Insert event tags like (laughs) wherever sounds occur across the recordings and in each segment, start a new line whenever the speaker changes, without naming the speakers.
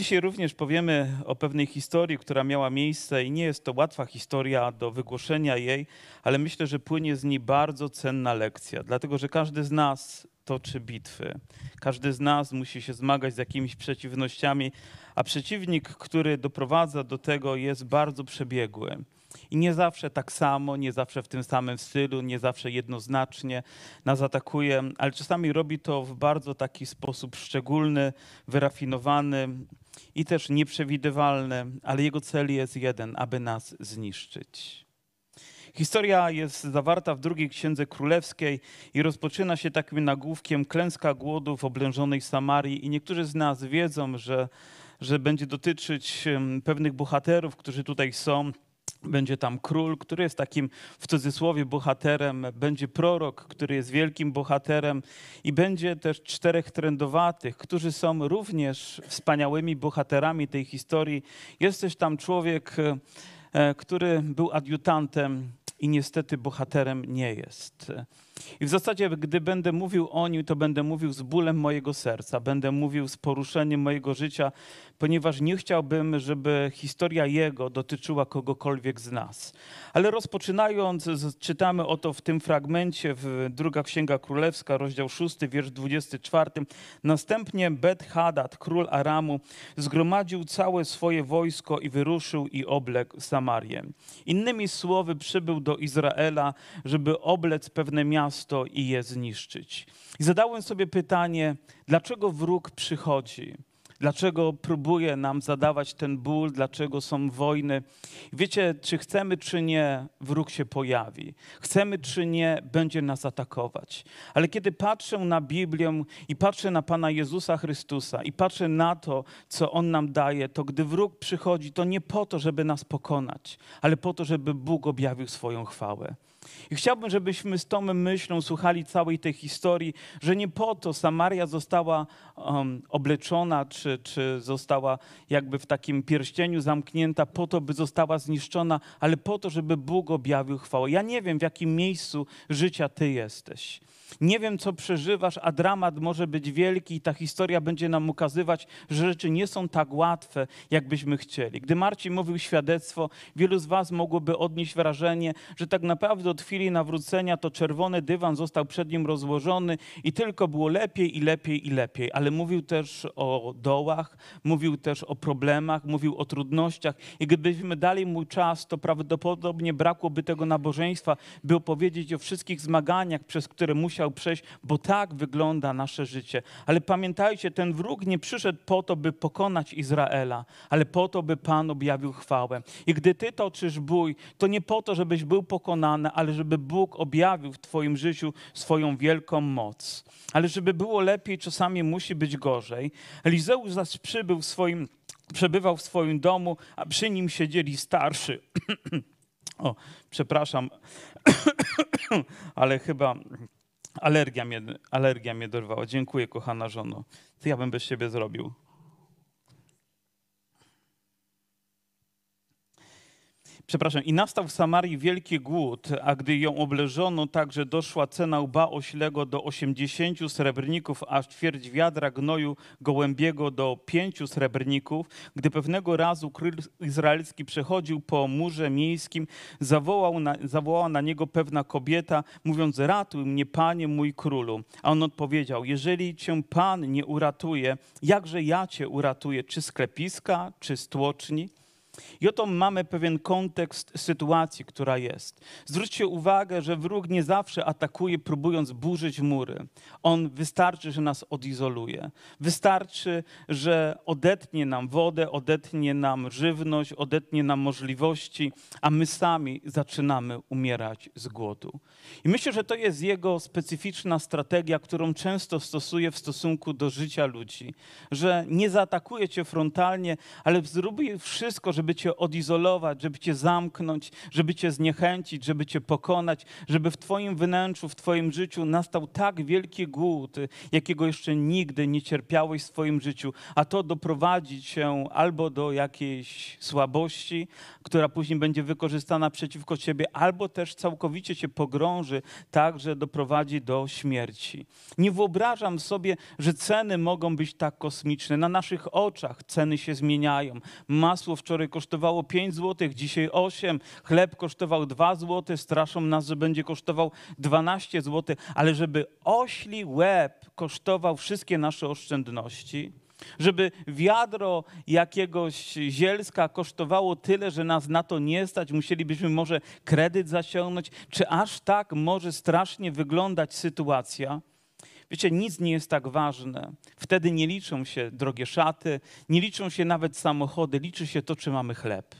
dzisiaj również powiemy o pewnej historii, która miała miejsce i nie jest to łatwa historia do wygłoszenia jej, ale myślę, że płynie z niej bardzo cenna lekcja, dlatego że każdy z nas toczy bitwy. Każdy z nas musi się zmagać z jakimiś przeciwnościami, a przeciwnik, który doprowadza do tego, jest bardzo przebiegły. I nie zawsze tak samo, nie zawsze w tym samym stylu, nie zawsze jednoznacznie nas atakuje, ale czasami robi to w bardzo taki sposób szczególny, wyrafinowany i też nieprzewidywalny, ale jego cel jest jeden, aby nas zniszczyć. Historia jest zawarta w drugiej księdze królewskiej i rozpoczyna się takim nagłówkiem klęska głodu w oblężonej Samarii. I niektórzy z nas wiedzą, że, że będzie dotyczyć pewnych bohaterów, którzy tutaj są. Będzie tam król, który jest takim w cudzysłowie bohaterem, będzie prorok, który jest wielkim bohaterem, i będzie też czterech trendowatych, którzy są również wspaniałymi bohaterami tej historii. Jest też tam człowiek, e, który był adiutantem i niestety bohaterem nie jest. I w zasadzie, gdy będę mówił o nim, to będę mówił z bólem mojego serca, będę mówił z poruszeniem mojego życia, ponieważ nie chciałbym, żeby historia jego dotyczyła kogokolwiek z nas. Ale rozpoczynając, czytamy oto w tym fragmencie, w druga Księga Królewska, rozdział 6, wiersz 24. Następnie Bet-Hadad, król Aramu, zgromadził całe swoje wojsko i wyruszył i obległ Samarię. Innymi słowy, przybył do Izraela, żeby oblec pewne miasto i je zniszczyć. I zadałem sobie pytanie, dlaczego wróg przychodzi? Dlaczego próbuje nam zadawać ten ból? Dlaczego są wojny? Wiecie, czy chcemy, czy nie, wróg się pojawi. Chcemy, czy nie, będzie nas atakować. Ale kiedy patrzę na Biblię i patrzę na Pana Jezusa Chrystusa i patrzę na to, co On nam daje, to gdy wróg przychodzi, to nie po to, żeby nas pokonać, ale po to, żeby Bóg objawił swoją chwałę. I chciałbym, żebyśmy z tą myślą słuchali całej tej historii, że nie po to Samaria została um, obleczona, czy, czy została jakby w takim pierścieniu zamknięta, po to, by została zniszczona, ale po to, żeby Bóg objawił chwałę. Ja nie wiem, w jakim miejscu życia Ty jesteś. Nie wiem, co przeżywasz, a dramat może być wielki i ta historia będzie nam ukazywać, że rzeczy nie są tak łatwe, jakbyśmy chcieli. Gdy Marcin mówił świadectwo, wielu z Was mogłoby odnieść wrażenie, że tak naprawdę od chwili nawrócenia to czerwony dywan został przed nim rozłożony i tylko było lepiej i lepiej i lepiej. Ale mówił też o dołach, mówił też o problemach, mówił o trudnościach i gdybyśmy dali mu czas, to prawdopodobnie brakłoby tego nabożeństwa, by opowiedzieć o wszystkich zmaganiach, przez które musiał przejść, bo tak wygląda nasze życie. Ale pamiętajcie, ten wróg nie przyszedł po to, by pokonać Izraela, ale po to, by Pan objawił chwałę. I gdy ty toczysz bój, to nie po to, żebyś był pokonany, ale żeby Bóg objawił w twoim życiu swoją wielką moc. Ale żeby było lepiej, czasami musi być gorzej. Elizeusz zaś przybył w swoim, przebywał w swoim domu, a przy nim siedzieli starszy. (clears throat) o, przepraszam, (clears throat) ale chyba Alergia mnie, alergia mnie dorwała. Dziękuję, kochana żono. Co ja bym bez siebie zrobił? Przepraszam, i nastał w Samarii wielki głód, a gdy ją obleżono, także doszła cena łba oślego do 80 srebrników, a ćwierć wiadra gnoju gołębiego do pięciu srebrników. Gdy pewnego razu król izraelski przechodził po murze miejskim, zawołał na, zawołała na niego pewna kobieta, mówiąc, ratuj mnie, panie mój królu. A on odpowiedział, jeżeli cię pan nie uratuje, jakże ja cię uratuję, czy sklepiska, czy stłoczni? I oto mamy pewien kontekst sytuacji, która jest. Zwróćcie uwagę, że wróg nie zawsze atakuje, próbując burzyć mury. On wystarczy, że nas odizoluje. Wystarczy, że odetnie nam wodę, odetnie nam żywność, odetnie nam możliwości, a my sami zaczynamy umierać z głodu. I myślę, że to jest jego specyficzna strategia, którą często stosuje w stosunku do życia ludzi. Że nie zaatakuje cię frontalnie, ale zrobi wszystko, żeby żeby cię odizolować, żeby cię zamknąć, żeby cię zniechęcić, żeby cię pokonać, żeby w twoim wnętrzu, w twoim życiu nastał tak wielki głód, jakiego jeszcze nigdy nie cierpiałeś w swoim życiu, a to doprowadzi cię albo do jakiejś słabości, która później będzie wykorzystana przeciwko ciebie, albo też całkowicie cię pogrąży, tak, że doprowadzi do śmierci. Nie wyobrażam sobie, że ceny mogą być tak kosmiczne. Na naszych oczach ceny się zmieniają. Masło wczoraj kosztowało 5 zł, dzisiaj 8. Chleb kosztował 2 zł. Straszą nas, że będzie kosztował 12 zł. Ale żeby ośli łeb kosztował wszystkie nasze oszczędności, żeby wiadro jakiegoś zielska kosztowało tyle, że nas na to nie stać, musielibyśmy może kredyt zaciągnąć, czy aż tak może strasznie wyglądać sytuacja? Wiecie, nic nie jest tak ważne. Wtedy nie liczą się drogie szaty, nie liczą się nawet samochody, liczy się to, czy mamy chleb.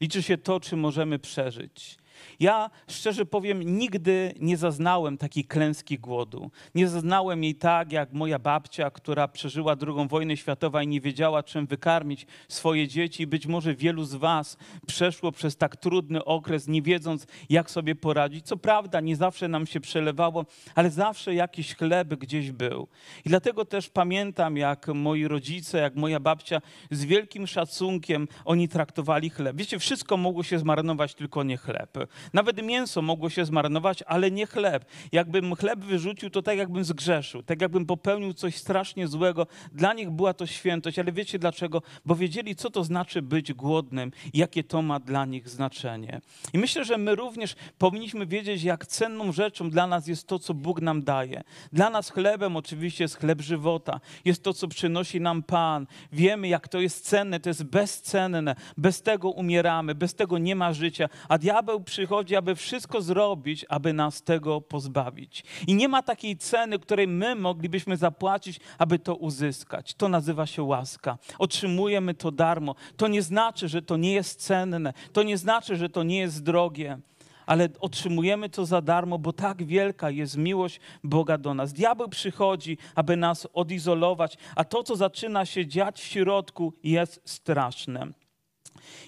Liczy się to, czy możemy przeżyć. Ja szczerze powiem, nigdy nie zaznałem takiej klęski głodu. Nie zaznałem jej tak, jak moja babcia, która przeżyła II wojnę światową i nie wiedziała, czym wykarmić swoje dzieci. Być może wielu z Was przeszło przez tak trudny okres, nie wiedząc, jak sobie poradzić. Co prawda, nie zawsze nam się przelewało, ale zawsze jakiś chleb gdzieś był. I dlatego też pamiętam, jak moi rodzice, jak moja babcia z wielkim szacunkiem oni traktowali chleb. Wiecie, wszystko mogło się zmarnować, tylko nie chleb. Nawet mięso mogło się zmarnować, ale nie chleb. Jakbym chleb wyrzucił, to tak jakbym zgrzeszył, tak jakbym popełnił coś strasznie złego. Dla nich była to świętość, ale wiecie dlaczego? Bo wiedzieli, co to znaczy być głodnym, jakie to ma dla nich znaczenie. I myślę, że my również powinniśmy wiedzieć, jak cenną rzeczą dla nas jest to, co Bóg nam daje. Dla nas chlebem oczywiście jest chleb żywota, jest to, co przynosi nam Pan. Wiemy, jak to jest cenne, to jest bezcenne. Bez tego umieramy, bez tego nie ma życia, a diabeł przychodzi przychodzi, aby wszystko zrobić, aby nas tego pozbawić. I nie ma takiej ceny, której my moglibyśmy zapłacić, aby to uzyskać. To nazywa się łaska. Otrzymujemy to darmo. To nie znaczy, że to nie jest cenne. To nie znaczy, że to nie jest drogie ale otrzymujemy to za darmo, bo tak wielka jest miłość Boga do nas. Diabeł przychodzi, aby nas odizolować, a to, co zaczyna się dziać w środku, jest straszne.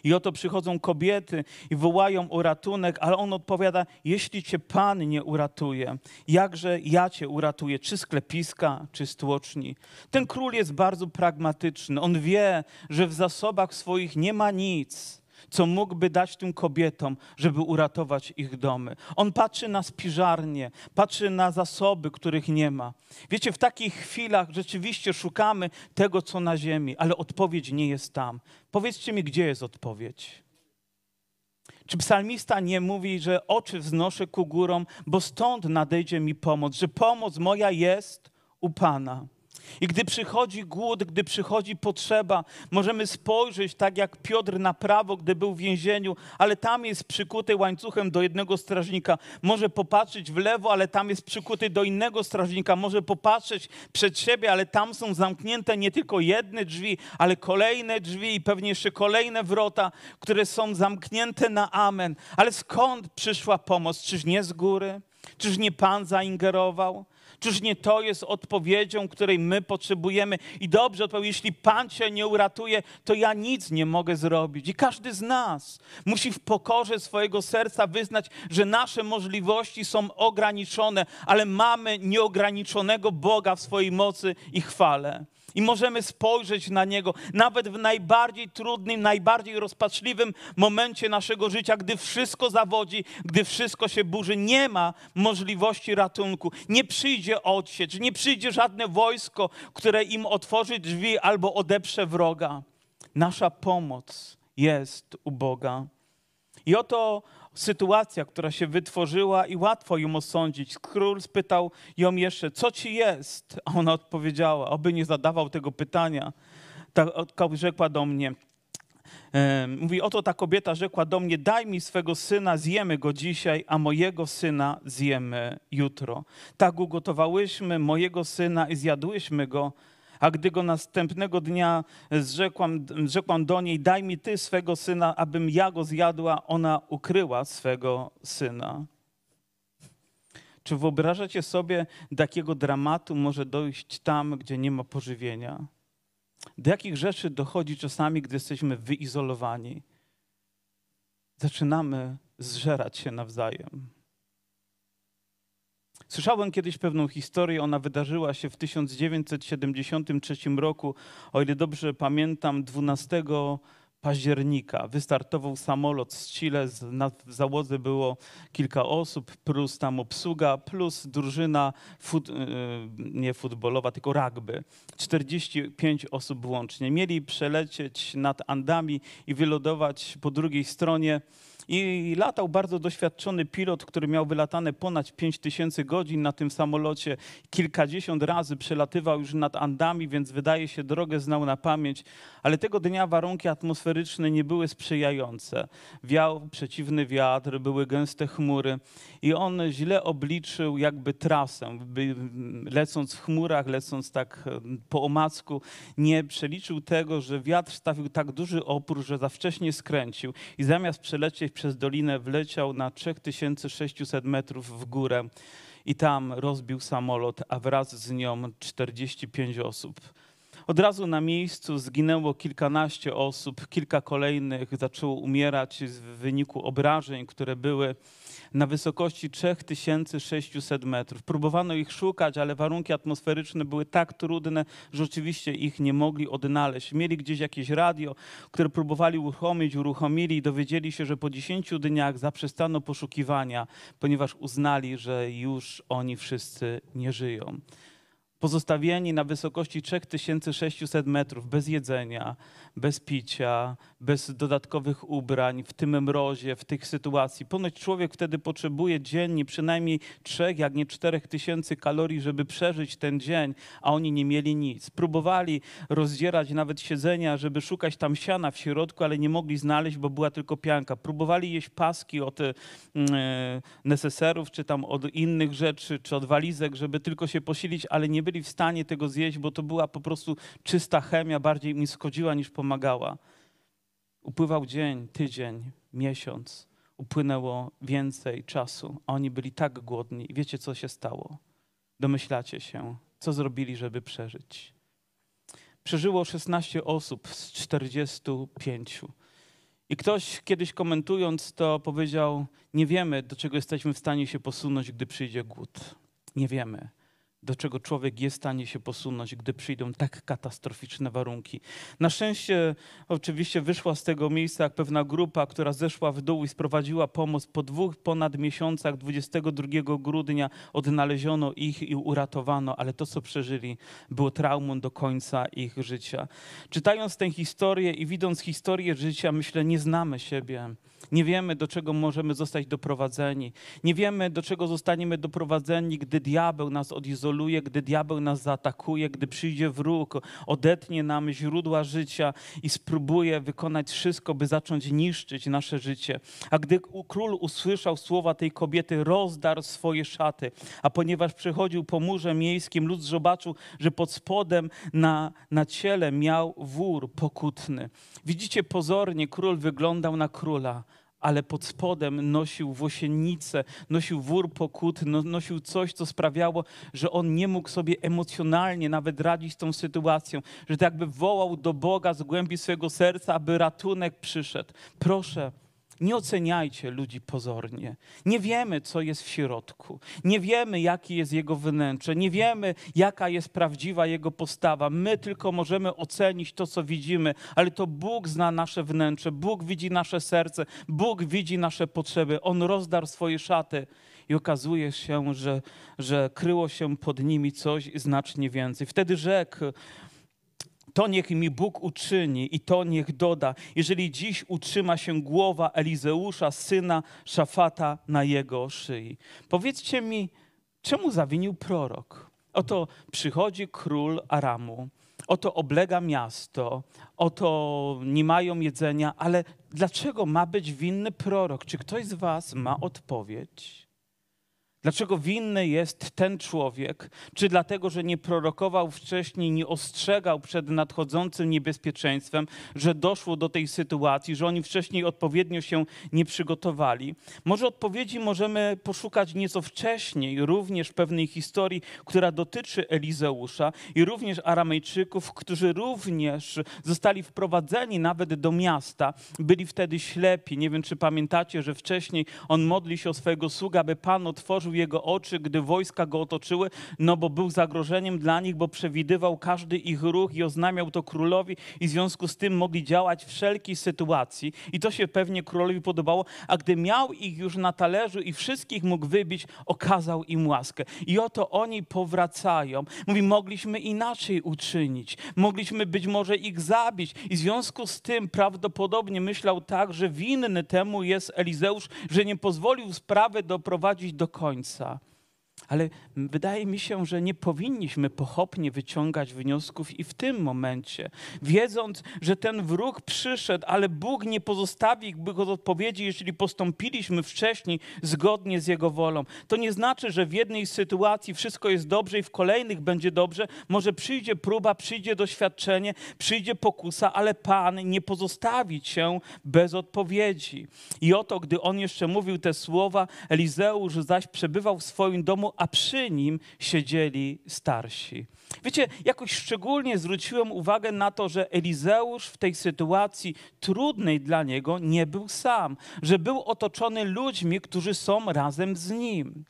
I oto przychodzą kobiety i wołają o ratunek, ale on odpowiada: Jeśli cię Pan nie uratuje, jakże ja cię uratuję, czy sklepiska, czy stłoczni. Ten król jest bardzo pragmatyczny. On wie, że w zasobach swoich nie ma nic co mógłby dać tym kobietom, żeby uratować ich domy. On patrzy na spiżarnie, patrzy na zasoby, których nie ma. Wiecie, w takich chwilach rzeczywiście szukamy tego, co na ziemi, ale odpowiedź nie jest tam. Powiedzcie mi, gdzie jest odpowiedź? Czy psalmista nie mówi, że oczy wznoszę ku górom, bo stąd nadejdzie mi pomoc, że pomoc moja jest u Pana? I gdy przychodzi głód, gdy przychodzi potrzeba, możemy spojrzeć tak jak Piotr na prawo, gdy był w więzieniu, ale tam jest przykuty łańcuchem do jednego strażnika. Może popatrzeć w lewo, ale tam jest przykuty do innego strażnika. Może popatrzeć przed siebie, ale tam są zamknięte nie tylko jedne drzwi, ale kolejne drzwi i pewnie jeszcze kolejne wrota, które są zamknięte na amen. Ale skąd przyszła pomoc? Czyż nie z góry? Czyż nie Pan zaingerował? Czyż nie to jest odpowiedzią, której my potrzebujemy? I dobrze odpowiedział, jeśli Pan Cię nie uratuje, to ja nic nie mogę zrobić. I każdy z nas musi w pokorze swojego serca wyznać, że nasze możliwości są ograniczone, ale mamy nieograniczonego Boga w swojej mocy i chwale i możemy spojrzeć na Niego, nawet w najbardziej trudnym, najbardziej rozpaczliwym momencie naszego życia, gdy wszystko zawodzi, gdy wszystko się burzy. Nie ma możliwości ratunku. Nie przyjdzie odsiecz, nie przyjdzie żadne wojsko, które im otworzy drzwi albo odeprze wroga. Nasza pomoc jest u Boga. I oto sytuacja, która się wytworzyła i łatwo ją osądzić. Król spytał ją jeszcze, co ci jest? A ona odpowiedziała, oby nie zadawał tego pytania. Ta rzekła do mnie, Mówi, oto ta kobieta rzekła do mnie, daj mi swego syna, zjemy go dzisiaj, a mojego syna zjemy jutro. Tak ugotowałyśmy mojego syna i zjadłyśmy go, a gdy go następnego dnia zrzekłam, rzekłam do niej, daj mi ty swego syna, abym ja go zjadła, ona ukryła swego syna. Czy wyobrażacie sobie, do jakiego dramatu może dojść tam, gdzie nie ma pożywienia? Do jakich rzeczy dochodzi czasami, gdy jesteśmy wyizolowani? Zaczynamy zżerać się nawzajem. Słyszałem kiedyś pewną historię, ona wydarzyła się w 1973 roku, o ile dobrze pamiętam, 12 października. Wystartował samolot z Chile, na załodze było kilka osób, plus tam obsługa, plus drużyna fut, y, nie futbolowa, tylko rugby. 45 osób łącznie. Mieli przelecieć nad Andami i wylodować po drugiej stronie i latał bardzo doświadczony pilot, który miał wylatane ponad 5000 godzin na tym samolocie. Kilkadziesiąt razy przelatywał już nad Andami, więc wydaje się, drogę znał na pamięć. Ale tego dnia warunki atmosferyczne nie były sprzyjające. Wiał przeciwny wiatr, były gęste chmury i on źle obliczył jakby trasę. Lecąc w chmurach, lecąc tak po omacku, nie przeliczył tego, że wiatr stawił tak duży opór, że za wcześnie skręcił i zamiast przelecieć przez dolinę wleciał na 3600 metrów w górę i tam rozbił samolot, a wraz z nią 45 osób. Od razu na miejscu zginęło kilkanaście osób, kilka kolejnych zaczęło umierać w wyniku obrażeń, które były na wysokości 3600 metrów. Próbowano ich szukać, ale warunki atmosferyczne były tak trudne, że oczywiście ich nie mogli odnaleźć. Mieli gdzieś jakieś radio, które próbowali uruchomić, uruchomili i dowiedzieli się, że po 10 dniach zaprzestano poszukiwania, ponieważ uznali, że już oni wszyscy nie żyją pozostawieni na wysokości 3600 metrów, bez jedzenia, bez picia, bez dodatkowych ubrań, w tym mrozie, w tych sytuacji. Ponoć człowiek wtedy potrzebuje dziennie przynajmniej 3, jak nie 4 tysięcy kalorii, żeby przeżyć ten dzień, a oni nie mieli nic. Próbowali rozdzierać nawet siedzenia, żeby szukać tam siana w środku, ale nie mogli znaleźć, bo była tylko pianka. Próbowali jeść paski od e, neseserów, czy tam od innych rzeczy, czy od walizek, żeby tylko się posilić, ale nie byli byli w stanie tego zjeść, bo to była po prostu czysta chemia, bardziej mi schodziła niż pomagała. Upływał dzień, tydzień, miesiąc, upłynęło więcej czasu, oni byli tak głodni. Wiecie, co się stało? Domyślacie się, co zrobili, żeby przeżyć. Przeżyło 16 osób z 45. I ktoś kiedyś komentując to powiedział: Nie wiemy, do czego jesteśmy w stanie się posunąć, gdy przyjdzie głód. Nie wiemy do czego człowiek jest w stanie się posunąć, gdy przyjdą tak katastroficzne warunki. Na szczęście oczywiście wyszła z tego miejsca jak pewna grupa, która zeszła w dół i sprowadziła pomoc. Po dwóch ponad miesiącach, 22 grudnia odnaleziono ich i uratowano, ale to, co przeżyli, było traumą do końca ich życia. Czytając tę historię i widząc historię życia, myślę, nie znamy siebie. Nie wiemy, do czego możemy zostać doprowadzeni. Nie wiemy, do czego zostaniemy doprowadzeni, gdy diabeł nas odizoluje, gdy diabeł nas zaatakuje, gdy przyjdzie wróg, odetnie nam źródła życia i spróbuje wykonać wszystko, by zacząć niszczyć nasze życie. A gdy król usłyszał słowa tej kobiety, rozdarł swoje szaty. A ponieważ przechodził po murze miejskim, lud zobaczył, że pod spodem na, na ciele miał wór pokutny. Widzicie, pozornie król wyglądał na króla ale pod spodem nosił włosienicę, nosił wór pokut, no, nosił coś, co sprawiało, że on nie mógł sobie emocjonalnie nawet radzić z tą sytuacją, że tak jakby wołał do Boga z głębi swojego serca, aby ratunek przyszedł. Proszę, nie oceniajcie ludzi pozornie. Nie wiemy, co jest w środku. Nie wiemy, jaki jest jego wnętrze. Nie wiemy, jaka jest prawdziwa jego postawa. My tylko możemy ocenić to, co widzimy, ale to Bóg zna nasze wnętrze. Bóg widzi nasze serce. Bóg widzi nasze potrzeby. On rozdarł swoje szaty i okazuje się, że, że kryło się pod nimi coś znacznie więcej. Wtedy rzekł, to niech mi Bóg uczyni i to niech doda, jeżeli dziś utrzyma się głowa Elizeusza, syna Szafata na jego szyi. Powiedzcie mi, czemu zawinił prorok? Oto przychodzi król Aramu, oto oblega miasto, oto nie mają jedzenia, ale dlaczego ma być winny prorok? Czy ktoś z was ma odpowiedź? Dlaczego winny jest ten człowiek? Czy dlatego, że nie prorokował wcześniej, nie ostrzegał przed nadchodzącym niebezpieczeństwem, że doszło do tej sytuacji, że oni wcześniej odpowiednio się nie przygotowali? Może odpowiedzi możemy poszukać nieco wcześniej, również pewnej historii, która dotyczy Elizeusza i również Aramejczyków, którzy również zostali wprowadzeni nawet do miasta, byli wtedy ślepi. Nie wiem, czy pamiętacie, że wcześniej on modli się o swojego sługa, aby Pan otworzył jego oczy, gdy wojska go otoczyły, no bo był zagrożeniem dla nich, bo przewidywał każdy ich ruch i oznamiał to królowi i w związku z tym mogli działać w wszelkiej sytuacji i to się pewnie królowi podobało, a gdy miał ich już na talerzu i wszystkich mógł wybić, okazał im łaskę. I oto oni powracają. Mówi, mogliśmy inaczej uczynić, mogliśmy być może ich zabić i w związku z tym prawdopodobnie myślał tak, że winny temu jest Elizeusz, że nie pozwolił sprawy doprowadzić do końca. answer Ale wydaje mi się, że nie powinniśmy pochopnie wyciągać wniosków i w tym momencie, wiedząc, że ten wróg przyszedł, ale Bóg nie pozostawi ich bez odpowiedzi, jeśli postąpiliśmy wcześniej zgodnie z Jego wolą. To nie znaczy, że w jednej sytuacji wszystko jest dobrze i w kolejnych będzie dobrze. Może przyjdzie próba, przyjdzie doświadczenie, przyjdzie pokusa, ale Pan nie pozostawi cię bez odpowiedzi. I oto, gdy on jeszcze mówił te słowa, Elizeusz zaś przebywał w swoim domu, a przy nim siedzieli starsi. Wiecie, jakoś szczególnie zwróciłem uwagę na to, że Elizeusz w tej sytuacji trudnej dla niego nie był sam, że był otoczony ludźmi, którzy są razem z nim.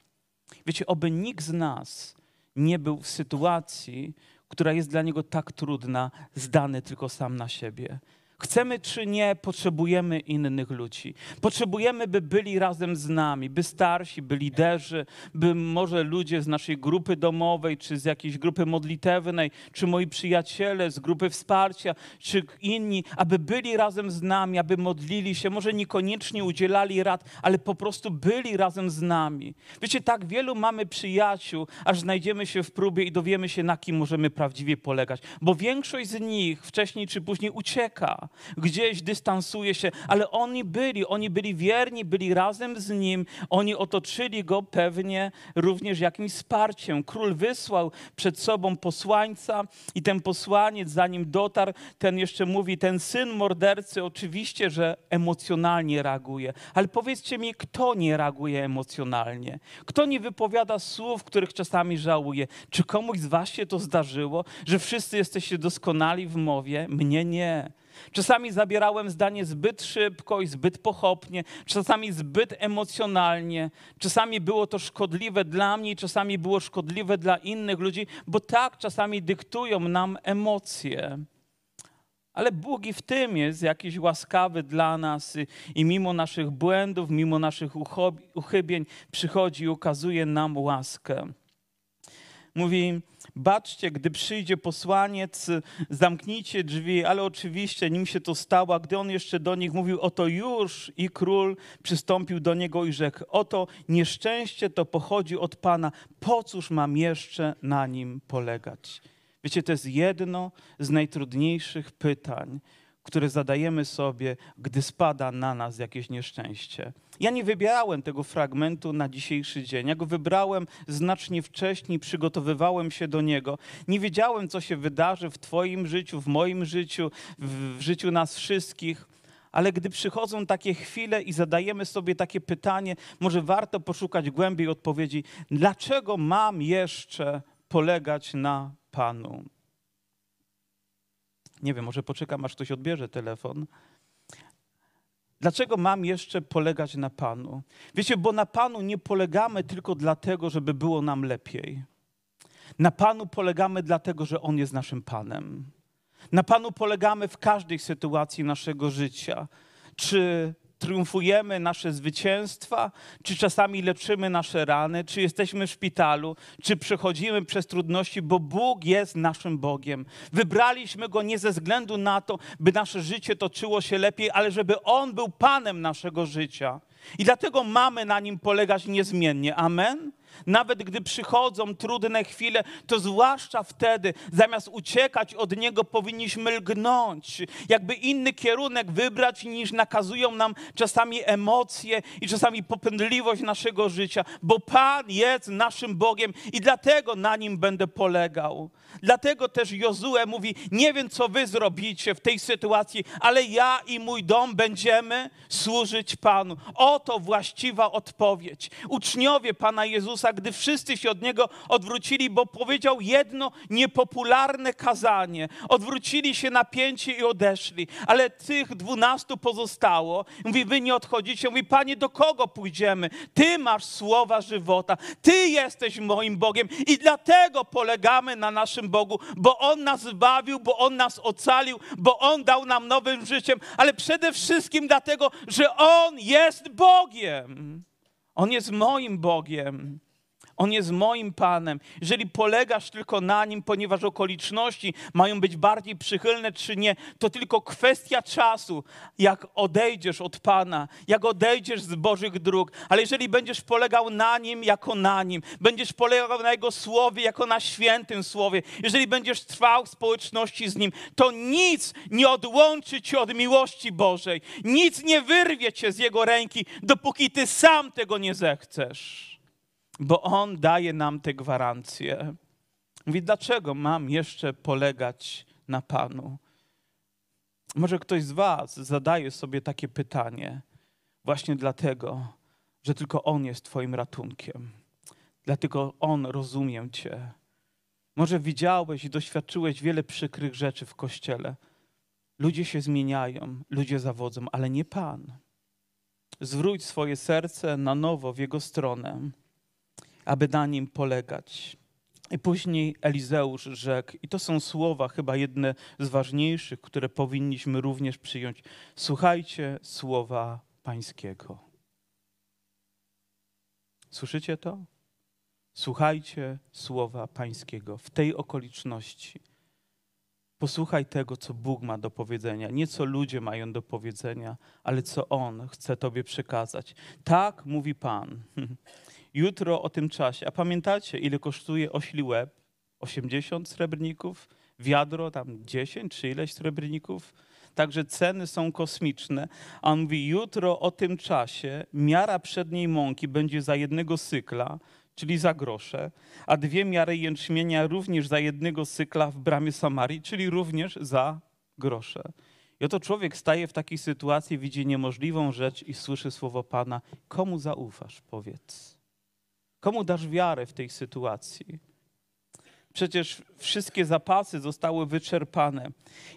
Wiecie, oby nikt z nas nie był w sytuacji, która jest dla niego tak trudna, zdany tylko sam na siebie. Chcemy czy nie, potrzebujemy innych ludzi. Potrzebujemy, by byli razem z nami, by starsi, by liderzy, by może ludzie z naszej grupy domowej, czy z jakiejś grupy modlitewnej, czy moi przyjaciele z grupy wsparcia, czy inni, aby byli razem z nami, aby modlili się, może niekoniecznie udzielali rad, ale po prostu byli razem z nami. Wiecie, tak wielu mamy przyjaciół, aż znajdziemy się w próbie i dowiemy się, na kim możemy prawdziwie polegać, bo większość z nich wcześniej czy później ucieka gdzieś dystansuje się, ale oni byli, oni byli wierni, byli razem z nim, oni otoczyli go pewnie również jakimś wsparciem. Król wysłał przed sobą posłańca i ten posłaniec, zanim dotarł, ten jeszcze mówi, ten syn mordercy oczywiście, że emocjonalnie reaguje, ale powiedzcie mi, kto nie reaguje emocjonalnie? Kto nie wypowiada słów, których czasami żałuje? Czy komuś z was się to zdarzyło, że wszyscy jesteście doskonali w mowie? Mnie nie. Czasami zabierałem zdanie zbyt szybko i zbyt pochopnie, czasami zbyt emocjonalnie, czasami było to szkodliwe dla mnie, czasami było szkodliwe dla innych ludzi, bo tak czasami dyktują nam emocje. Ale Bóg i w tym jest jakiś łaskawy dla nas i mimo naszych błędów, mimo naszych uchybień przychodzi i ukazuje nam łaskę. Mówi, baczcie, gdy przyjdzie posłaniec, zamknijcie drzwi, ale oczywiście nim się to stało, gdy on jeszcze do nich mówił, oto już i król przystąpił do niego i rzekł, oto nieszczęście to pochodzi od Pana, po cóż mam jeszcze na nim polegać? Wiecie, to jest jedno z najtrudniejszych pytań, które zadajemy sobie, gdy spada na nas jakieś nieszczęście. Ja nie wybierałem tego fragmentu na dzisiejszy dzień. Ja go wybrałem znacznie wcześniej, przygotowywałem się do niego. Nie wiedziałem, co się wydarzy w Twoim życiu, w moim życiu, w, życiu nas wszystkich. Ale gdy przychodzą takie chwile i zadajemy sobie takie pytanie, może warto poszukać głębiej odpowiedzi, dlaczego mam jeszcze polegać na Panu? Nie wiem, może poczekam, aż ktoś odbierze telefon. Dlaczego mam jeszcze polegać na Panu? Wiecie, bo na Panu nie polegamy tylko dlatego, żeby było nam lepiej. Na Panu polegamy dlatego, że On jest naszym Panem. Na Panu polegamy w każdej sytuacji naszego życia. Czy triumfujemy nasze zwycięstwa, czy czasami leczymy nasze rany, czy jesteśmy w szpitalu, czy przechodzimy przez trudności, bo Bóg jest naszym Bogiem. Wybraliśmy Go nie ze względu na to, by nasze życie toczyło się lepiej, ale żeby On był Panem naszego życia. I dlatego mamy na Nim polegać niezmiennie. Amen? Nawet gdy przychodzą trudne chwile, to zwłaszcza wtedy, zamiast uciekać od Niego, powinniśmy lgnąć, jakby inny kierunek wybrać niż nakazują nam czasami emocje i czasami popędliwość naszego życia, bo Pan jest naszym Bogiem i dlatego na Nim będę polegał. Dlatego też Jozue mówi, nie wiem co wy zrobicie w tej sytuacji, ale ja i mój dom będziemy służyć Panu. Oto właściwa odpowiedź. Uczniowie Pana Jezusa, gdy wszyscy się od Niego odwrócili, bo powiedział jedno niepopularne kazanie, odwrócili się napięci i odeszli, ale tych dwunastu pozostało. Mówi, wy nie odchodzicie. Mówi, Panie, do kogo pójdziemy? Ty masz słowa żywota. Ty jesteś moim Bogiem i dlatego polegamy na naszym Bogu, bo On nas zbawił, bo On nas ocalił, bo On dał nam nowym życiem, ale przede wszystkim dlatego, że On jest Bogiem. On jest moim Bogiem. On jest moim Panem. Jeżeli polegasz tylko na Nim, ponieważ okoliczności mają być bardziej przychylne czy nie, to tylko kwestia czasu, jak odejdziesz od Pana, jak odejdziesz z Bożych dróg. Ale jeżeli będziesz polegał na Nim jako na Nim, będziesz polegał na Jego Słowie jako na świętym Słowie, jeżeli będziesz trwał w społeczności z Nim, to nic nie odłączy Cię od miłości Bożej. Nic nie wyrwie Cię z Jego ręki, dopóki Ty sam tego nie zechcesz bo On daje nam te gwarancje. Mówi, dlaczego mam jeszcze polegać na Panu? Może ktoś z Was zadaje sobie takie pytanie, właśnie dlatego, że tylko On jest Twoim ratunkiem. Dlatego On rozumie Cię. Może widziałeś i doświadczyłeś wiele przykrych rzeczy w kościele. Ludzie się zmieniają, ludzie zawodzą, ale nie Pan. Zwróć swoje serce na nowo w Jego stronę aby na nim polegać. I później Elizeusz rzekł, i to są słowa chyba jedne z ważniejszych, które powinniśmy również przyjąć. Słuchajcie słowa Pańskiego. Słyszycie to? Słuchajcie słowa Pańskiego w tej okoliczności. Posłuchaj tego, co Bóg ma do powiedzenia. Nie co ludzie mają do powiedzenia, ale co On chce Tobie przekazać. Tak mówi Pan. (laughs) jutro o tym czasie. A pamiętacie, ile kosztuje ośli łeb? 80 srebrników? Wiadro tam 10 czy ileś srebrników? Także ceny są kosmiczne. A on mówi, jutro o tym czasie miara przedniej mąki będzie za jednego cykla, czyli za grosze, a dwie miary jęczmienia również za jednego cykla w bramie Samarii, czyli również za grosze. I oto człowiek staje w takiej sytuacji, widzi niemożliwą rzecz i słyszy słowo Pana. Komu zaufasz, powiedz? Komu dasz wiarę w tej sytuacji? Przecież wszystkie zapasy zostały wyczerpane.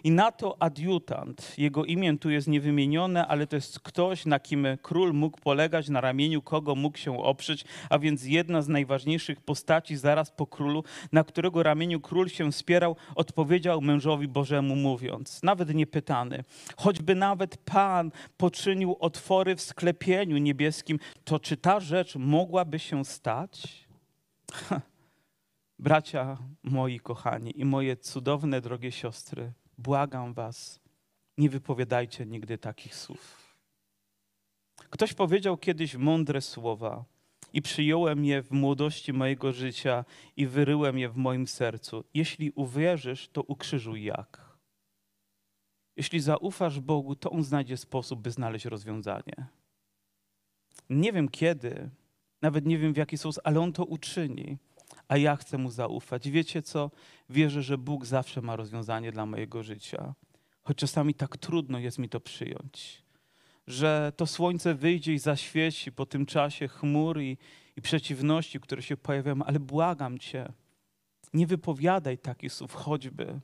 I na to adiutant, jego imię tu jest niewymienione, ale to jest ktoś, na kim król mógł polegać, na ramieniu kogo mógł się oprzeć, a więc jedna z najważniejszych postaci zaraz po królu, na którego ramieniu król się wspierał, odpowiedział mężowi Bożemu mówiąc, nawet nie pytany, choćby nawet Pan poczynił otwory w sklepieniu niebieskim, to czy ta rzecz mogłaby się stać? (laughs) Bracia moi kochani i moje cudowne, drogie siostry, błagam was, nie wypowiadajcie nigdy takich słów. Ktoś powiedział kiedyś mądre słowa i przyjąłem je w młodości mojego życia i wyryłem je w moim sercu. Jeśli uwierzysz, to ukrzyżuj jak. Jeśli zaufasz Bogu, to On znajdzie sposób, by znaleźć rozwiązanie. Nie wiem kiedy, nawet nie wiem w jaki sposób, ale On to uczyni a ja chcę mu zaufać. Wiecie co? Wierzę, że Bóg zawsze ma rozwiązanie dla mojego życia. Choć czasami tak trudno jest mi to przyjąć. Że to słońce wyjdzie i zaświeci po tym czasie chmur i, i przeciwności, które się pojawiają, ale błagam Cię, nie wypowiadaj takich słów choćby.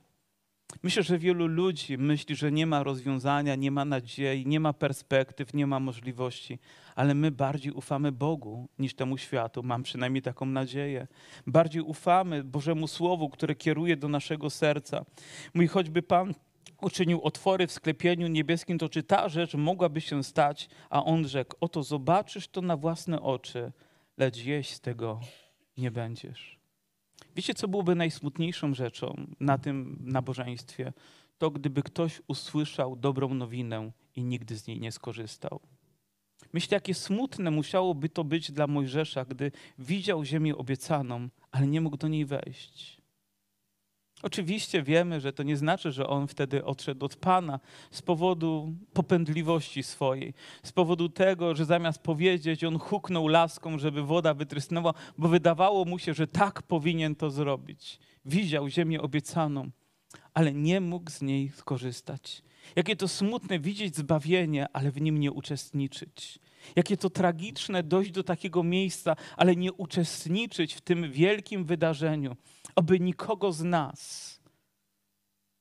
Myślę, że wielu ludzi myśli, że nie ma rozwiązania, nie ma nadziei, nie ma perspektyw, nie ma możliwości, ale my bardziej ufamy Bogu niż temu światu. Mam przynajmniej taką nadzieję. Bardziej ufamy Bożemu Słowu, które kieruje do naszego serca. Mój choćby Pan uczynił otwory w sklepieniu niebieskim, to czy ta rzecz mogłaby się stać? A on rzekł: Oto zobaczysz to na własne oczy, lecz jeść z tego nie będziesz. Wiecie, co byłoby najsmutniejszą rzeczą na tym nabożeństwie? To gdyby ktoś usłyszał dobrą nowinę i nigdy z niej nie skorzystał. Myślę, jakie smutne musiałoby to być dla Mojżesza, gdy widział ziemię obiecaną, ale nie mógł do niej wejść. Oczywiście wiemy, że to nie znaczy, że on wtedy odszedł od Pana z powodu popędliwości swojej, z powodu tego, że zamiast powiedzieć, on huknął laską, żeby woda wytrysnęła, bo wydawało mu się, że tak powinien to zrobić. Widział ziemię obiecaną, ale nie mógł z niej skorzystać. Jakie to smutne widzieć zbawienie, ale w nim nie uczestniczyć. Jakie to tragiczne dojść do takiego miejsca, ale nie uczestniczyć w tym wielkim wydarzeniu. Oby nikogo z nas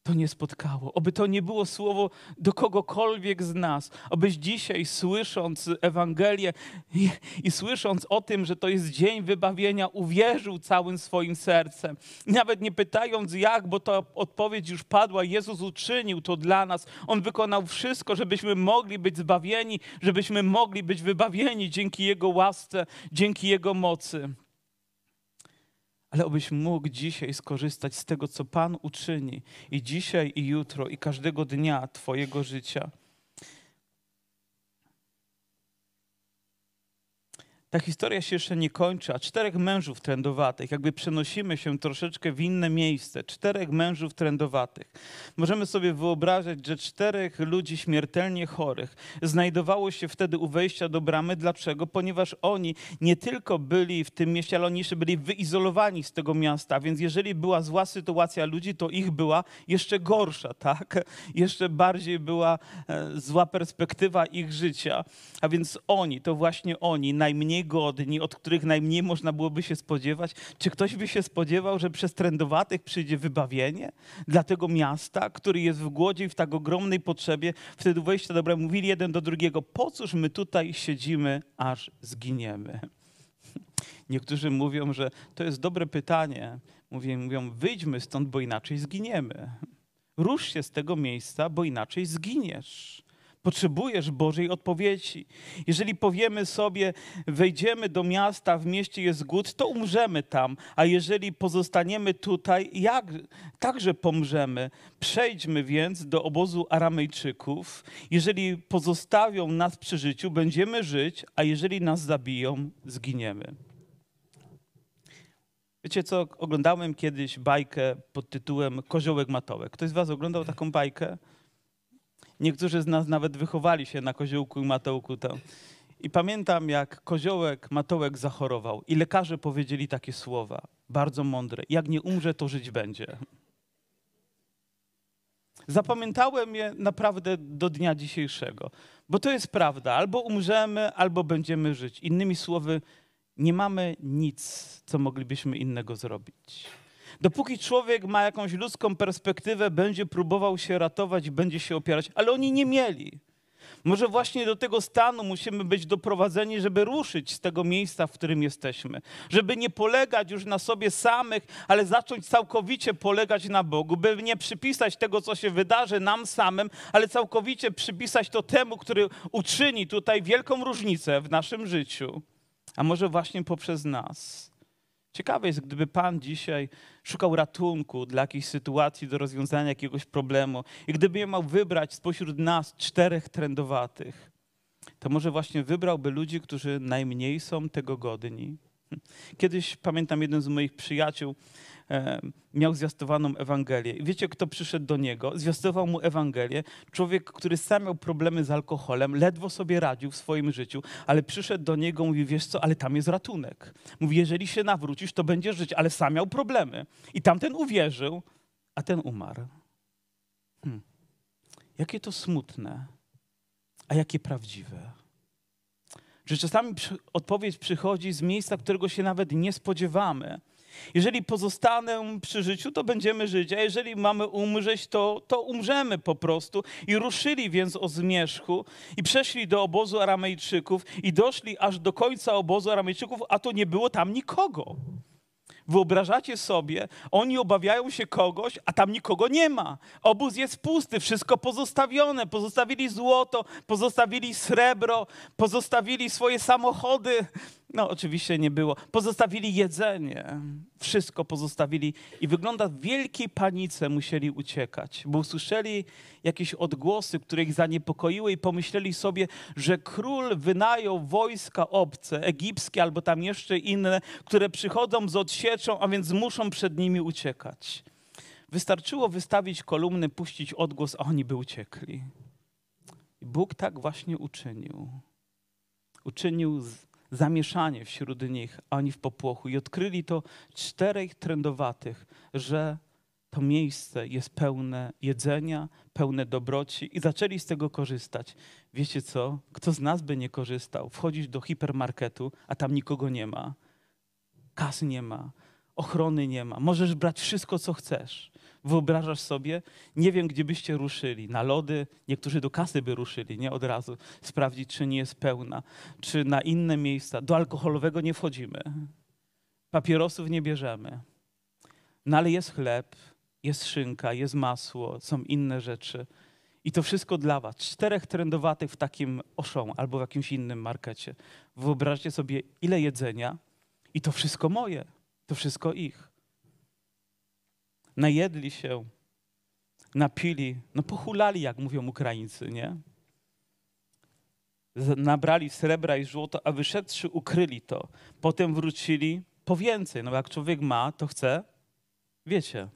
to nie spotkało. Oby to nie było słowo do kogokolwiek z nas. Obyś dzisiaj, słysząc Ewangelię i, i, słysząc o tym, że to jest dzień wybawienia, uwierzył całym swoim sercem. Nawet nie pytając jak, bo ta odpowiedź już padła. Jezus uczynił to dla nas. On wykonał wszystko, żebyśmy mogli być zbawieni, żebyśmy mogli być wybawieni dzięki Jego łasce, dzięki Jego mocy ale obyś mógł dzisiaj skorzystać z tego, co Pan uczyni i dzisiaj, i jutro, i każdego dnia Twojego życia. Ta historia się jeszcze nie kończy, a czterech mężów trędowatych, jakby przenosimy się troszeczkę w inne miejsce, czterech mężów trędowatych. Możemy sobie wyobrażać, że czterech ludzi śmiertelnie chorych znajdowało się wtedy u wejścia do bramy. Dlaczego? Ponieważ oni nie tylko byli w tym mieście, ale oni jeszcze byli wyizolowani z tego miasta, więc jeżeli była zła sytuacja ludzi, to ich była jeszcze gorsza, tak? Jeszcze bardziej była e, zła perspektywa ich życia. A więc oni, to właśnie oni, najmniej godni, od których najmniej można byłoby się spodziewać? Czy ktoś by się spodziewał, że przez trędowatych przyjdzie wybawienie dla tego miasta, który jest w głodzie i w tak ogromnej potrzebie? Wtedy wejścia dobra mówili jeden do drugiego, po cóż my tutaj siedzimy, aż zginiemy? (laughs) Niektórzy mówią, że to jest dobre pytanie. Mówią, mówią wyjdźmy stąd, bo inaczej zginiemy. Rusz się z tego miejsca, bo inaczej zginiesz. Potrzebujesz Bożej odpowiedzi. Jeżeli powiemy sobie, wejdziemy do miasta, w mieście jest głód, to umrzemy tam, a jeżeli pozostaniemy tutaj, jak także pomrzemy. Przejdźmy więc do obozu Aramejczyków. Jeżeli pozostawią nas przy życiu, będziemy żyć, a jeżeli nas zabiją, zginiemy. Wiecie co, oglądałem kiedyś bajkę pod tytułem Koziołek Matołek. Ktoś z was oglądał taką bajkę? Niektórzy z nas nawet wychowali się na koziołku i matołku. To. I pamiętam, jak koziołek, matołek zachorował i lekarze powiedzieli takie słowa, bardzo mądre. Jak nie umrze, to żyć będzie. Zapamiętałem je naprawdę do dnia dzisiejszego, bo to jest prawda. Albo umrzemy, albo będziemy żyć. Innymi słowy, nie mamy nic, co moglibyśmy innego zrobić. Dopóki człowiek ma jakąś ludzką perspektywę, będzie próbował się ratować będzie się opierać, ale oni nie mieli. Może właśnie do tego stanu musimy być doprowadzeni, żeby ruszyć z tego miejsca, w którym jesteśmy. Żeby nie polegać już na sobie samych, ale zacząć całkowicie polegać na Bogu, by nie przypisać tego, co się wydarzy nam samym, ale całkowicie przypisać to temu, który uczyni tutaj wielką różnicę w naszym życiu. A może właśnie poprzez nas. Ciekawe jest, gdyby Pan dzisiaj szukał ratunku dla jakiejś sytuacji, do rozwiązania jakiegoś problemu i gdyby je miał wybrać spośród nas czterech trendowatych, to może właśnie wybrałby ludzi, którzy najmniej są tego godni. Kiedyś pamiętam jeden z moich przyjaciół, E, miał zwiastowaną Ewangelię. I wiecie, kto przyszedł do niego? Zwiastował mu Ewangelię. Człowiek, który sam miał problemy z alkoholem, ledwo sobie radził w swoim życiu, ale przyszedł do niego, mówi, wiesz co, ale tam jest ratunek. Mówi, jeżeli się nawrócisz, to będziesz żyć, ale sam miał problemy. I tamten uwierzył, a ten umarł. Hmm. Jakie to smutne, a jakie prawdziwe. Że czasami odpowiedź przychodzi z miejsca, którego się nawet nie spodziewamy. Jeżeli pozostanę przy życiu, to będziemy żyć, a jeżeli mamy umrzeć, to, to umrzemy po prostu. I ruszyli więc o zmierzchu i przeszli do obozu Aramejczyków i doszli aż do końca obozu Aramejczyków, a to nie było tam nikogo. Wyobrażacie sobie, oni obawiają się kogoś, a tam nikogo nie ma. Obóz jest pusty, wszystko pozostawione. Pozostawili złoto, pozostawili srebro, pozostawili swoje samochody, No, oczywiście nie było. Pozostawili jedzenie, wszystko pozostawili i wygląda w wielkiej panice musieli uciekać, bo usłyszeli jakieś odgłosy, które ich zaniepokoiły i pomyśleli sobie, że król wynajął wojska obce, egipskie albo tam jeszcze inne, które przychodzą z odsieczą, a więc muszą przed nimi uciekać. Wystarczyło wystawić kolumny, puścić odgłos, a oni by uciekli. I Bóg tak właśnie uczynił. Uczynił zamieszanie wśród nich, a oni w popłochu. I odkryli to czterech trędowatych, że to miejsce jest pełne jedzenia, pełne dobroci i zaczęli z tego korzystać. Wiecie co? Kto z nas by nie korzystał? Wchodzisz do hipermarketu, a tam nikogo nie ma. Kasy nie ma, ochrony nie ma. Możesz brać wszystko, co chcesz. Wyobrażasz sobie? Nie wiem, gdzie byście ruszyli. Na lody, niektórzy do kasy by ruszyli, nie od razu, sprawdzić, czy nie jest pełna, czy na inne miejsca. Do alkoholowego nie wchodzimy. Papierosów nie bierzemy. No ale jest chleb, jest szynka, jest masło, są inne rzeczy. I to wszystko dla was. Czterech trendowatych w takim oszą albo w jakimś innym markecie. Wyobraźcie sobie, ile jedzenia i to wszystko moje, to wszystko ich najedli się, napili, no pohulali, jak mówią Ukraińcy, nie? Nabrali srebra i złoto, a wyszedłszy ukryli to. Potem wrócili po więcej. No jak człowiek ma, to chce, wiecie.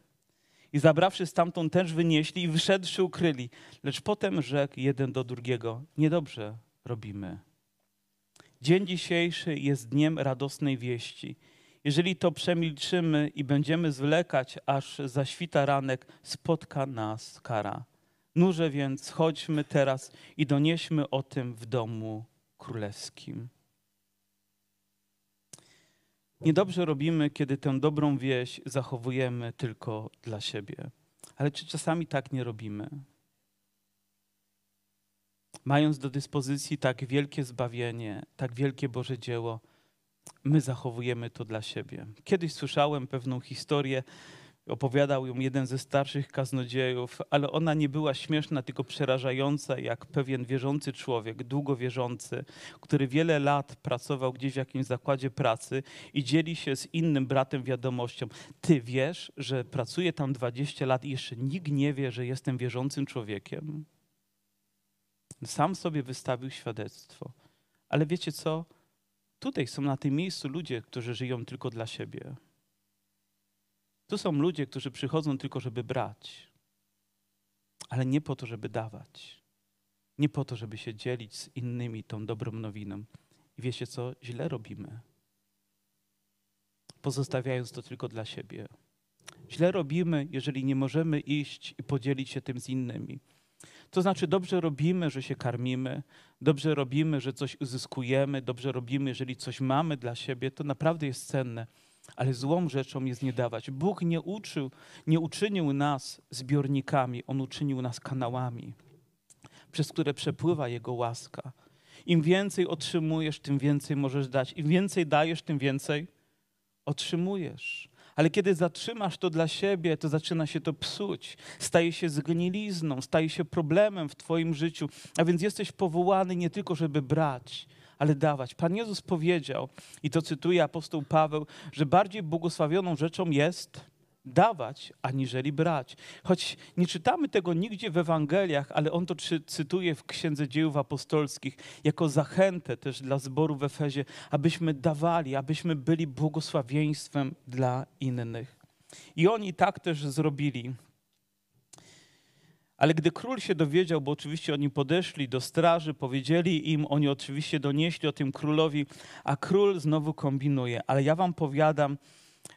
I zabrawszy stamtąd też wynieśli i wyszedłszy ukryli. Lecz potem rzekł jeden do drugiego, niedobrze robimy. Dzień dzisiejszy jest dniem radosnej wieści jeżeli to przemilczymy i będziemy zwlekać, aż zaświta ranek, spotka nas kara. Nurze więc chodźmy teraz i donieśmy o tym w domu królewskim. Niedobrze robimy, kiedy tę dobrą wieść zachowujemy tylko dla siebie. Ale czy czasami tak nie robimy? Mając do dyspozycji tak wielkie zbawienie, tak wielkie Boże dzieło, my zachowujemy to dla siebie. Kiedyś słyszałem pewną historię, opowiadał ją jeden ze starszych kaznodziejów, ale ona nie była śmieszna, tylko przerażająca, jak pewien wierzący człowiek, długo wierzący, który wiele lat pracował gdzieś w jakimś zakładzie pracy i dzieli się z innym bratem wiadomością. Ty wiesz, że pracuję tam 20 lat i jeszcze nikt nie wie, że jestem wierzącym człowiekiem? Sam sobie wystawił świadectwo. Ale wiecie co? Tutaj są na tym miejscu ludzie, którzy żyją tylko dla siebie. Tu są ludzie, którzy przychodzą tylko, żeby brać, ale nie po to, żeby dawać. Nie po to, żeby się dzielić z innymi tą dobrą nowiną. I wiecie co? Źle robimy. Pozostawiając to tylko dla siebie. Źle robimy, jeżeli nie możemy iść i podzielić się tym z innymi. To znaczy, dobrze robimy, że się karmimy, dobrze robimy, że coś uzyskujemy, dobrze robimy, jeżeli coś mamy dla siebie, to naprawdę jest cenne. Ale złą rzeczą jest nie dawać. Bóg nie uczył, nie uczynił nas zbiornikami, On uczynił nas kanałami, przez które przepływa Jego łaska. Im więcej otrzymujesz, tym więcej możesz dać. Im więcej dajesz, tym więcej otrzymujesz. Ale kiedy zatrzymasz to dla siebie, to zaczyna się to psuć. Staje się zgnilizną, staje się problemem w Twoim życiu. A więc jesteś powołany nie tylko, żeby brać, ale dawać. Pan Jezus powiedział, i to cytuje apostoł Paweł, że bardziej błogosławioną rzeczą jest dawać, aniżeli brać. Choć nie czytamy tego nigdzie w Ewangeliach, ale on to cytuje w Księdze Dziejów Apostolskich jako zachętę też dla zboru w Efezie, abyśmy dawali, abyśmy byli błogosławieństwem dla innych. I oni tak też zrobili. Ale gdy król się dowiedział, bo oczywiście oni podeszli do straży, powiedzieli im, oni oczywiście donieśli o tym królowi, a król znowu kombinuje. Ale ja wam powiadam,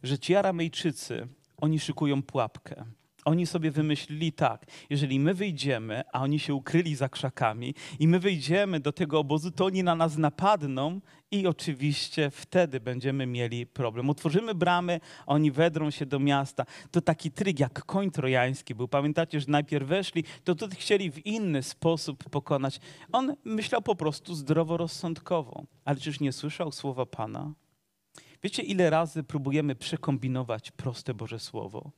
że ci Aramejczycy, oni szykują pułapkę. Oni sobie wymyślili tak, jeżeli my wyjdziemy, a oni się ukryli za krzakami, i my wyjdziemy do tego obozu, to oni na nas napadną i oczywiście wtedy będziemy mieli problem. Otworzymy bramy, oni wedrą się do miasta. To taki tryg jak koń trojański był. Pamiętacie, że najpierw weszli, to tutaj chcieli w inny sposób pokonać. On myślał po prostu zdroworozsądkowo. Ale czyż nie słyszał słowa Pana? Wiecie, ile razy próbujemy przekombinować proste Boże Słowo?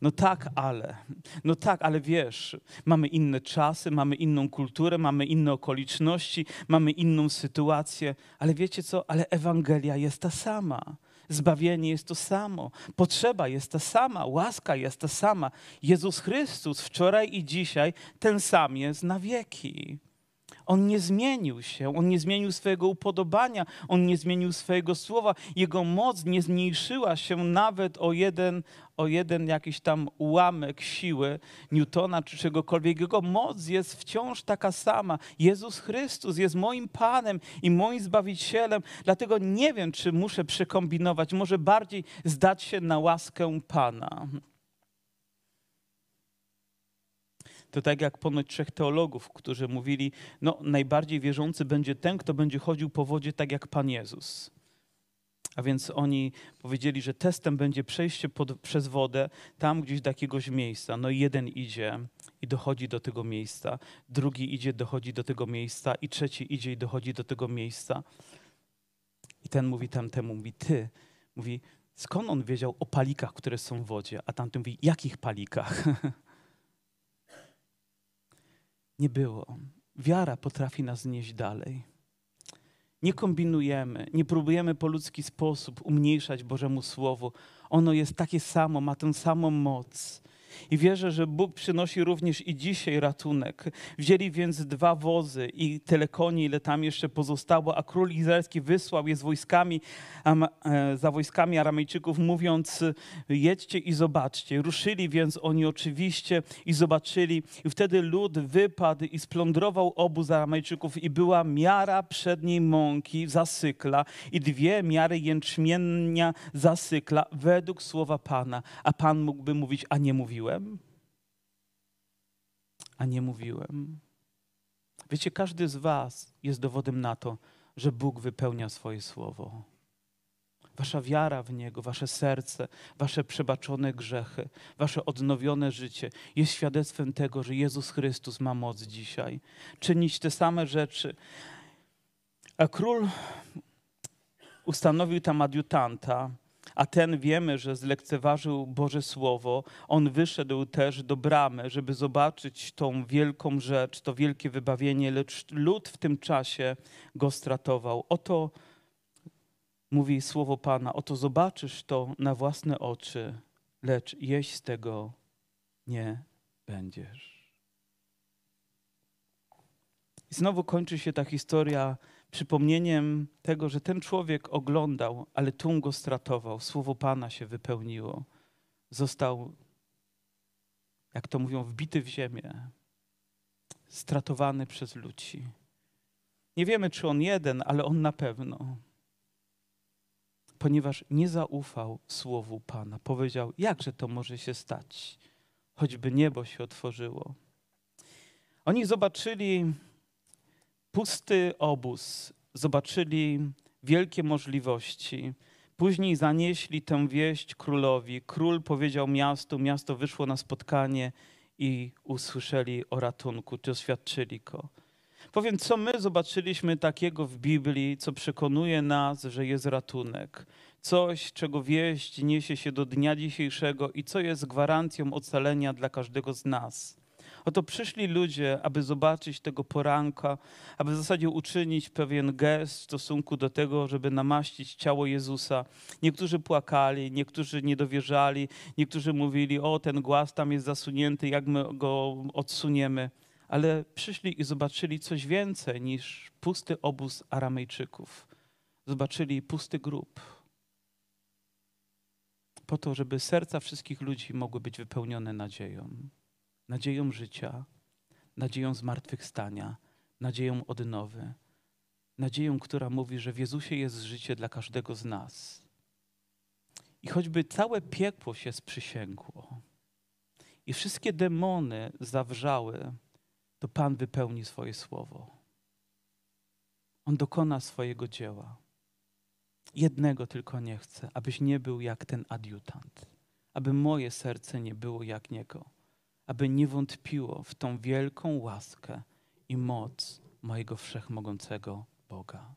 No tak, ale. No tak, ale wiesz, mamy inne czasy, mamy inną kulturę, mamy inne okoliczności, mamy inną sytuację, ale wiecie co? Ale Ewangelia jest ta sama. Zbawienie jest to samo, potrzeba jest ta sama, łaska jest ta sama. Jezus Chrystus wczoraj i dzisiaj ten sam jest na wieki. On nie zmienił się, on nie zmienił swojego upodobania, on nie zmienił swojego słowa. Jego moc nie zmniejszyła się nawet o jeden, o jeden jakiś tam ułamek siły Newtona czy czegokolwiek. Jego moc jest wciąż taka sama. Jezus Chrystus jest moim Panem i moim Zbawicielem, dlatego nie wiem, czy muszę przekombinować, może bardziej zdać się na łaskę Pana. To tak jak ponoć trzech teologów, którzy mówili, no najbardziej wierzący będzie ten, kto będzie chodził po wodzie tak jak Pan Jezus. A więc oni powiedzieli, że testem będzie przejście pod, przez wodę tam gdzieś do jakiegoś miejsca. No i jeden idzie i dochodzi do tego miejsca, drugi idzie, dochodzi do tego miejsca i trzeci idzie i dochodzi do tego miejsca. I ten mówi tamtemu, mówi ty, mówi skąd on wiedział o palikach, które są w wodzie? A tamten mówi, jakich palikach? (laughs) nie było. Wiara potrafi nas znieść dalej. Nie kombinujemy, nie próbujemy po ludzki sposób umniejszać Bożemu Słowu. Ono jest takie samo, ma tę samą moc. I wierzę, że Bóg przynosi również i dzisiaj ratunek. Wzięli więc dwa wozy i tyle koni, ile tam jeszcze pozostało, a król izraelski wysłał je z wojskami, e, za wojskami Aramejczyków, mówiąc: Jedźcie i zobaczcie. Ruszyli więc oni oczywiście i zobaczyli, i wtedy lud wypadł i splądrował obóz Aramejczyków, i była miara przedniej mąki zasykla, i dwie miary jęczmienia zasykla, według słowa Pana. A Pan mógłby mówić, a nie mówił mówiłem, a nie mówiłem. Wiecie, każdy z Was jest dowodem na to, że Bóg wypełnia swoje słowo. Wasza wiara w Niego, Wasze serce, Wasze przebaczone grzechy, Wasze odnowione życie jest świadectwem tego, że Jezus Chrystus ma moc dzisiaj czynić te same rzeczy. A król ustanowił tam adiutanta, a ten wiemy, że zlekceważył Boże Słowo. On wyszedł też do bramy, żeby zobaczyć tą wielką rzecz, to wielkie wybawienie, lecz lud w tym czasie go stratował. Oto mówi słowo Pana, oto zobaczysz to na własne oczy, lecz jeść z tego nie będziesz. I znowu kończy się ta historia przypomnieniem tego, że ten człowiek oglądał, ale tłum go stratował, słowo Pana się wypełniło. Został, jak to mówią, wbity w ziemię, stratowany przez ludzi. Nie wiemy, czy on jeden, ale on na pewno. Ponieważ nie zaufał słowu Pana. Powiedział, jakże to może się stać, choćby niebo się otworzyło. Oni zobaczyli pusty obóz, zobaczyli wielkie możliwości. Później zanieśli tę wieść królowi. Król powiedział miastu, miasto wyszło na spotkanie i usłyszeli o ratunku, czy oświadczyli go. Powiem, co my zobaczyliśmy takiego w Biblii, co przekonuje nas, że jest ratunek. Coś, czego wieść niesie się do dnia dzisiejszego i co jest gwarancją ocalenia dla każdego z nas. Oto przyszli ludzie, aby zobaczyć tego poranka, aby w zasadzie uczynić pewien gest w stosunku do tego, żeby namaścić ciało Jezusa. Niektórzy płakali, niektórzy nie dowierzali, niektórzy mówili: O, ten głaz tam jest zasunięty, jak my go odsuniemy. Ale przyszli i zobaczyli coś więcej niż pusty obóz Aramejczyków. Zobaczyli pusty grób po to, żeby serca wszystkich ludzi mogły być wypełnione nadzieją nadzieją życia, nadzieją zmartwychwstania, nadzieją odnowy, nadzieją, która mówi, że w Jezusie jest życie dla każdego z nas. I choćby całe piekło się sprzysięgło i wszystkie demony zawrzały, to Pan wypełni swoje słowo. On dokona swojego dzieła. Jednego tylko nie chcę, abyś nie był jak ten adiutant, aby moje serce nie było jak niego aby nie wątpiło w tą wielką łaskę i moc mojego wszechmogącego Boga.